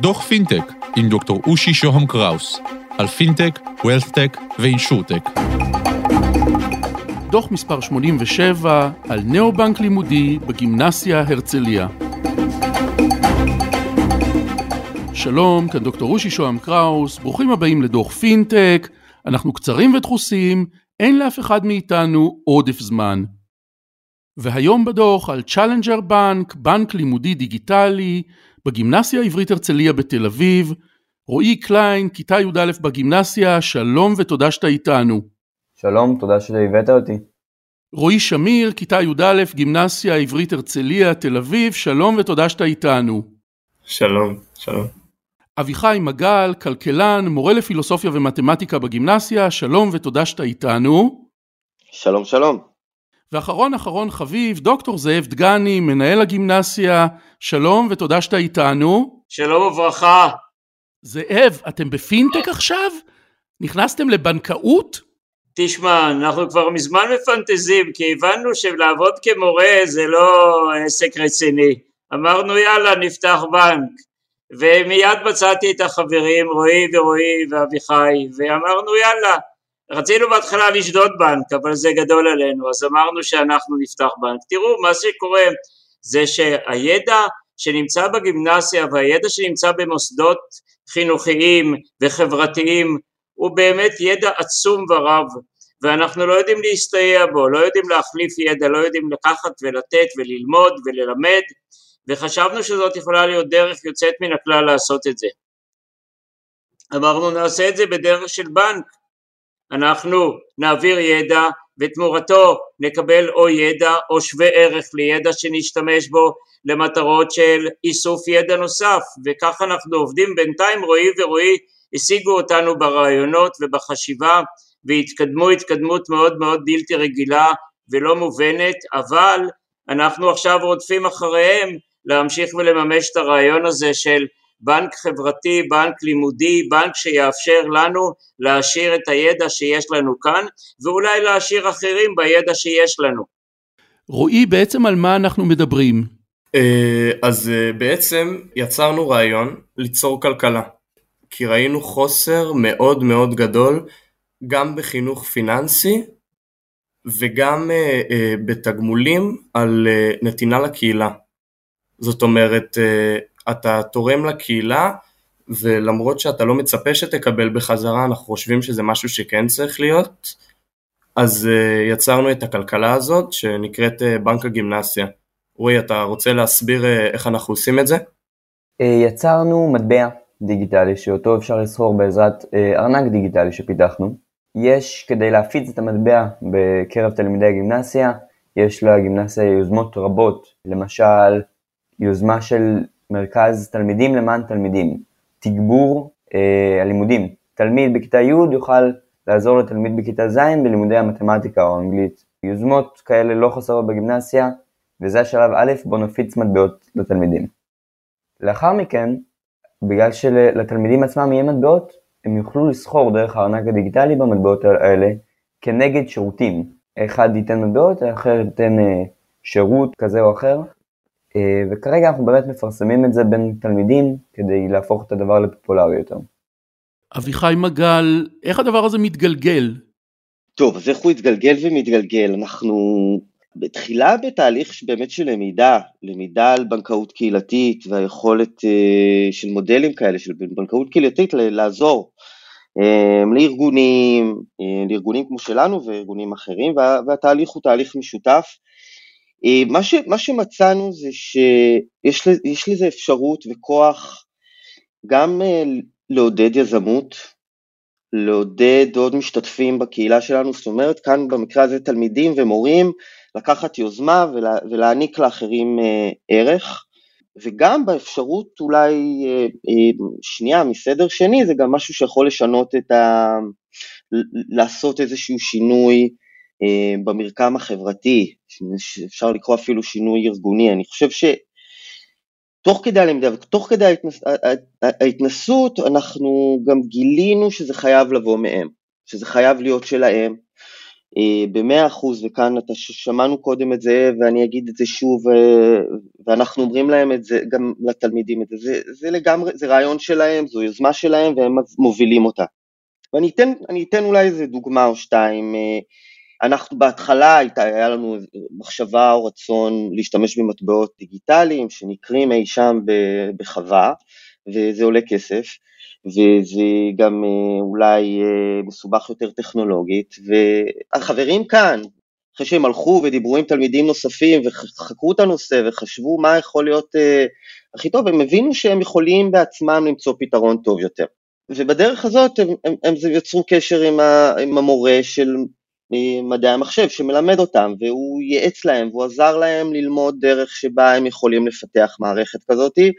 דוח פינטק עם דוקטור אושי שוהם קראוס על פינטק, wealthtech ו insurtech. דוח מספר 87 על neo bank לימודי בגימנסיה הרצליה. שלום, כאן דוקטור אושי שוהם קראוס, ברוכים הבאים לדוח פינטק, אנחנו קצרים ודחוסים, אין לאף אחד מאיתנו עודף זמן. והיום בדוח על challenger bank, בנק לימודי דיגיטלי, בגימנסיה העברית הרצליה בתל אביב, רועי קליין, כיתה י"א בגימנסיה, שלום ותודה שאתה איתנו. שלום, תודה שהבאת אותי. רועי שמיר, כיתה י"א, גימנסיה העברית הרצליה, תל אביב, שלום ותודה שאתה איתנו. שלום, שלום. אביחי מגל, כלכלן, מורה לפילוסופיה ומתמטיקה בגימנסיה, שלום ותודה שאתה איתנו. שלום, שלום. ואחרון אחרון חביב, דוקטור זאב דגני, מנהל הגימנסיה, שלום ותודה שאתה איתנו. שלום וברכה. זאב, אתם בפינטק עכשיו? נכנסתם לבנקאות? תשמע, אנחנו כבר מזמן מפנטזים, כי הבנו שלעבוד כמורה זה לא עסק רציני. אמרנו יאללה נפתח בנק. ומיד מצאתי את החברים רועי ורועי ואביחי ואמרנו יאללה רצינו בהתחלה לשדוד בנק אבל זה גדול עלינו אז אמרנו שאנחנו נפתח בנק תראו מה שקורה זה שהידע שנמצא בגימנסיה והידע שנמצא במוסדות חינוכיים וחברתיים הוא באמת ידע עצום ורב ואנחנו לא יודעים להסתייע בו, לא יודעים להחליף ידע, לא יודעים לקחת ולתת וללמוד וללמד וחשבנו שזאת יכולה להיות דרך יוצאת מן הכלל לעשות את זה. אמרנו נעשה את זה בדרך של בנק, אנחנו נעביר ידע ותמורתו נקבל או ידע או שווה ערך לידע שנשתמש בו למטרות של איסוף ידע נוסף. וכך אנחנו עובדים. בינתיים רועי ורועי השיגו אותנו ברעיונות ובחשיבה והתקדמו התקדמות מאוד מאוד בלתי רגילה ולא מובנת אבל אנחנו עכשיו רודפים אחריהם להמשיך ולממש את הרעיון הזה של בנק חברתי, בנק לימודי, בנק שיאפשר לנו להעשיר את הידע שיש לנו כאן ואולי להעשיר אחרים בידע שיש לנו. רועי, בעצם על מה אנחנו מדברים? אה, אז אה, בעצם יצרנו רעיון ליצור כלכלה, כי ראינו חוסר מאוד מאוד גדול גם בחינוך פיננסי וגם אה, בתגמולים על נתינה לקהילה. זאת אומרת, אתה תורם לקהילה, ולמרות שאתה לא מצפה שתקבל בחזרה, אנחנו חושבים שזה משהו שכן צריך להיות, אז אה, יצרנו את הכלכלה הזאת שנקראת אה, בנק הגימנסיה. רועי, אתה רוצה להסביר איך אנחנו עושים את זה? יצרנו מטבע דיגיטלי שאותו אפשר לסחור בעזרת ארנק דיגיטלי שפיתחנו. יש כדי להפיץ את המטבע בקרב תלמידי הגימנסיה, יש לגימנסיה יוזמות רבות, למשל יוזמה של מרכז תלמידים למען תלמידים, תגבור אה, הלימודים. תלמיד בכיתה י' יוכל לעזור לתלמיד בכיתה ז' בלימודי המתמטיקה או האנגלית. יוזמות כאלה לא חסרות בגימנסיה, וזה השלב א' בו נפיץ מטבעות לתלמידים. לאחר מכן, בגלל שלתלמידים עצמם יהיה מטבעות, הם יוכלו לסחור דרך הארנק הדיגיטלי במטבעות האלה כנגד שירותים. אחד ייתן מטבעות, האחר ייתן אה, שירות כזה או אחר, וכרגע אנחנו באמת מפרסמים את זה בין תלמידים כדי להפוך את הדבר לפופולרי יותר. אביחי מגל, איך הדבר הזה מתגלגל? טוב, אז איך הוא התגלגל ומתגלגל? אנחנו בתחילה בתהליך באמת של למידה, למידה על בנקאות קהילתית והיכולת uh, של מודלים כאלה של בנקאות קהילתית לעזור um, לארגונים, uh, לארגונים כמו שלנו וארגונים אחרים, וה, והתהליך הוא תהליך משותף. אה, מה, ש, מה שמצאנו זה שיש לזה אפשרות וכוח גם אה, לעודד יזמות, לעודד עוד משתתפים בקהילה שלנו, זאת אומרת כאן במקרה הזה תלמידים ומורים, לקחת יוזמה ולה, ולהעניק לאחרים אה, ערך, וגם באפשרות אולי שנייה מסדר שני, זה גם משהו שיכול לשנות את ה... לעשות איזשהו שינוי במרקם החברתי, אפשר לקרוא אפילו שינוי ארגוני, אני חושב שתוך כדי הלמידה ותוך כדי ההתנס... ההתנסות אנחנו גם גילינו שזה חייב לבוא מהם, שזה חייב להיות שלהם, במאה אחוז, וכאן אתה שמענו קודם את זה ואני אגיד את זה שוב, ואנחנו אומרים להם את זה, גם לתלמידים את זה, זה, זה לגמרי, זה רעיון שלהם, זו יוזמה שלהם והם מובילים אותה. ואני אתן, אתן אולי איזה דוגמה או שתיים, אנחנו בהתחלה היה לנו מחשבה או רצון להשתמש במטבעות דיגיטליים שנקרים אי שם בחווה, וזה עולה כסף, וזה גם אה, אולי אה, מסובך יותר טכנולוגית, והחברים כאן, אחרי שהם הלכו ודיברו עם תלמידים נוספים וחקרו את הנושא וחשבו מה יכול להיות uh, הכי טוב, הם הבינו שהם יכולים בעצמם למצוא פתרון טוב יותר. ובדרך הזאת הם, הם, הם יצרו קשר עם, ה, עם המורה של מדעי המחשב שמלמד אותם, והוא ייעץ להם והוא עזר להם ללמוד דרך שבה הם יכולים לפתח מערכת כזאתי,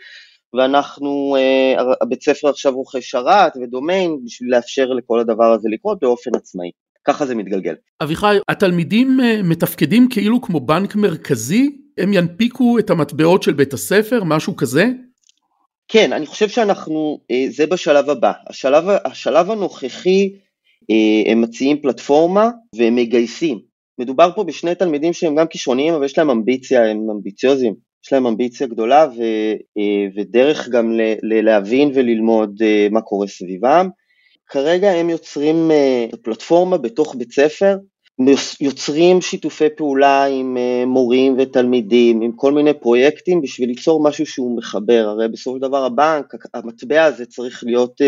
ואנחנו, אה, הבית ספר עכשיו רוכש שרת ודומיין בשביל לאפשר לכל הדבר הזה לקרות באופן עצמאי. ככה זה מתגלגל. אביחי, התלמידים אה, מתפקדים כאילו כמו בנק מרכזי? הם ינפיקו את המטבעות של בית הספר, משהו כזה? כן, אני חושב שאנחנו, אה, זה בשלב הבא. השלב, השלב הנוכחי, הם מציעים פלטפורמה והם מגייסים. מדובר פה בשני תלמידים שהם גם כישרוניים, אבל יש להם אמביציה, הם אמביציוזים. יש להם אמביציה גדולה ו, אה, ודרך גם להבין וללמוד אה, מה קורה סביבם. כרגע הם יוצרים אה, פלטפורמה בתוך בית ספר, יוצרים שיתופי פעולה עם מורים ותלמידים, עם כל מיני פרויקטים בשביל ליצור משהו שהוא מחבר, הרי בסופו של דבר הבנק, המטבע הזה צריך להיות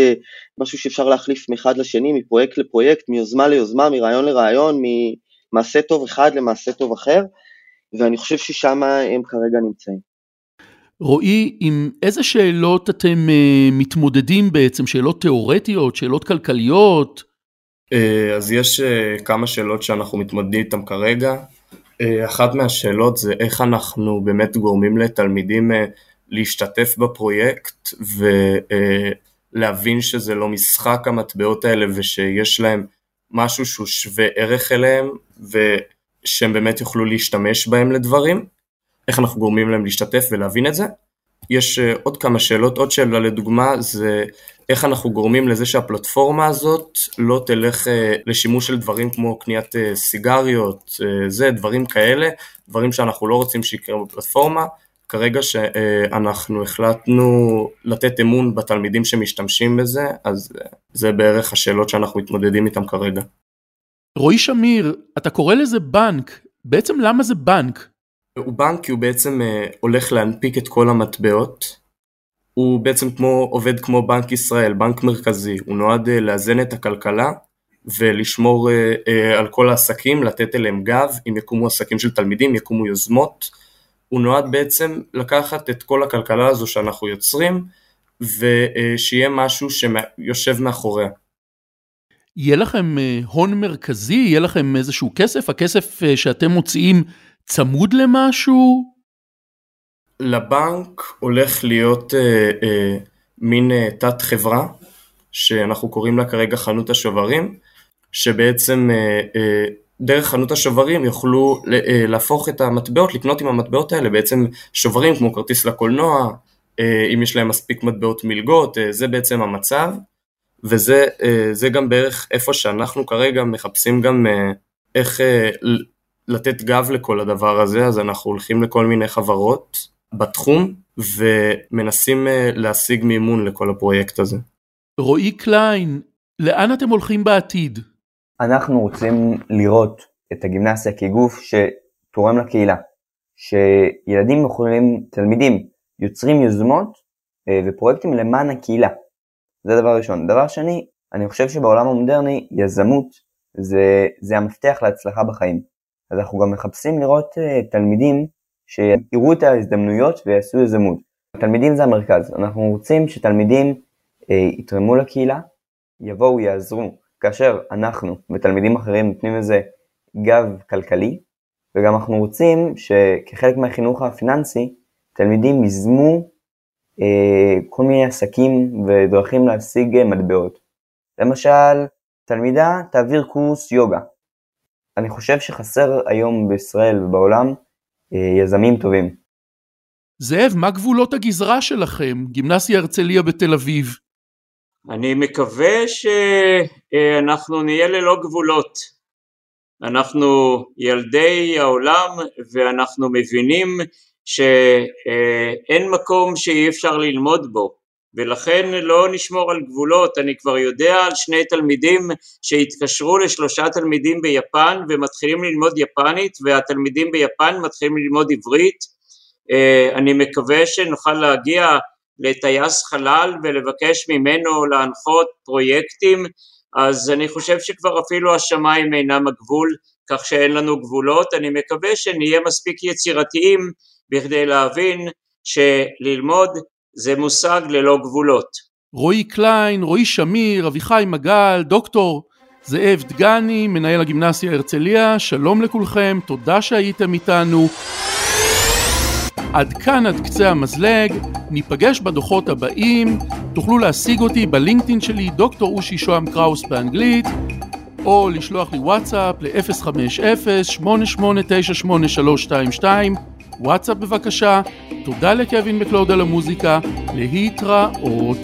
משהו שאפשר להחליף מאחד לשני, מפרויקט לפרויקט, מיוזמה ליוזמה, מרעיון לרעיון, ממעשה טוב אחד למעשה טוב אחר, ואני חושב ששם הם כרגע נמצאים. רועי, עם איזה שאלות אתם uh, מתמודדים בעצם? שאלות תיאורטיות, שאלות כלכליות? Uh, אז יש uh, כמה שאלות שאנחנו מתמודדים איתן כרגע. Uh, אחת מהשאלות זה איך אנחנו באמת גורמים לתלמידים להשתתף בפרויקט ולהבין שזה לא משחק המטבעות האלה ושיש להם משהו שהוא שווה ערך אליהם, ו... שהם באמת יוכלו להשתמש בהם לדברים, איך אנחנו גורמים להם להשתתף ולהבין את זה. יש uh, עוד כמה שאלות, עוד שאלה לדוגמה זה איך אנחנו גורמים לזה שהפלטפורמה הזאת לא תלך uh, לשימוש של דברים כמו קניית uh, סיגריות, זה, דברים כאלה, דברים שאנחנו לא רוצים שיקרו בפלטפורמה. כרגע שאנחנו החלטנו לתת אמון בתלמידים שמשתמשים בזה, אז זה בערך השאלות שאנחנו מתמודדים איתן כרגע. רועי שמיר, אתה קורא לזה בנק, בעצם למה זה בנק? הוא בנק כי הוא בעצם uh, הולך להנפיק את כל המטבעות. הוא בעצם כמו, עובד כמו בנק ישראל, בנק מרכזי. הוא נועד uh, לאזן את הכלכלה ולשמור uh, על כל העסקים, לתת אליהם גב, אם יקומו עסקים של תלמידים, יקומו יוזמות. הוא נועד בעצם לקחת את כל הכלכלה הזו שאנחנו יוצרים ושיהיה משהו שיושב מאחוריה. יהיה לכם אה, הון מרכזי? יהיה לכם איזשהו כסף? הכסף אה, שאתם מוציאים צמוד למשהו? לבנק הולך להיות אה, אה, מין אה, תת חברה, שאנחנו קוראים לה כרגע חנות השוברים, שבעצם אה, אה, דרך חנות השוברים יוכלו אה, להפוך את המטבעות, לקנות עם המטבעות האלה בעצם שוברים כמו כרטיס לקולנוע, אה, אם יש להם מספיק מטבעות מלגות, אה, זה בעצם המצב. וזה אה, גם בערך איפה שאנחנו כרגע מחפשים גם אה, איך אה, לתת גב לכל הדבר הזה, אז אנחנו הולכים לכל מיני חברות בתחום ומנסים להשיג מימון לכל הפרויקט הזה. רועי קליין, לאן אתם הולכים בעתיד? אנחנו רוצים לראות את הגימנסיה כגוף שתורם לקהילה, שילדים יכולים, תלמידים, יוצרים יוזמות ופרויקטים למען הקהילה. זה דבר ראשון. דבר שני, אני חושב שבעולם המודרני יזמות זה, זה המפתח להצלחה בחיים. אז אנחנו גם מחפשים לראות uh, תלמידים שיראו את ההזדמנויות ויעשו יזמות. תלמידים זה המרכז, אנחנו רוצים שתלמידים uh, יתרמו לקהילה, יבואו, יעזרו, כאשר אנחנו ותלמידים אחרים נותנים לזה גב כלכלי, וגם אנחנו רוצים שכחלק מהחינוך הפיננסי, תלמידים ייזמו אה, כל מיני עסקים ודרכים להשיג אה, מטבעות. למשל, תלמידה תעביר קורס יוגה. אני חושב שחסר היום בישראל ובעולם אה, יזמים טובים. זאב, מה גבולות הגזרה שלכם? גימנסיה הרצליה בתל אביב. אני מקווה שאנחנו נהיה ללא גבולות. אנחנו ילדי העולם ואנחנו מבינים שאין מקום שאי אפשר ללמוד בו ולכן לא נשמור על גבולות, אני כבר יודע על שני תלמידים שהתקשרו לשלושה תלמידים ביפן ומתחילים ללמוד יפנית והתלמידים ביפן מתחילים ללמוד עברית, אה, אני מקווה שנוכל להגיע לטייס חלל ולבקש ממנו להנחות פרויקטים, אז אני חושב שכבר אפילו השמיים אינם הגבול, כך שאין לנו גבולות, אני מקווה שנהיה מספיק יצירתיים בכדי להבין שללמוד זה מושג ללא גבולות. רועי קליין, רועי שמיר, אביחי מגל, דוקטור זאב דגני, מנהל הגימנסיה הרצליה, שלום לכולכם, תודה שהייתם איתנו. עד כאן עד קצה המזלג, ניפגש בדוחות הבאים, תוכלו להשיג אותי בלינקדאין שלי דוקטור אושי שוהם קראוס באנגלית, או לשלוח לי וואטסאפ ל-050-8898322 וואטסאפ בבקשה, תודה לקווין מקלוד על המוזיקה, להתראות.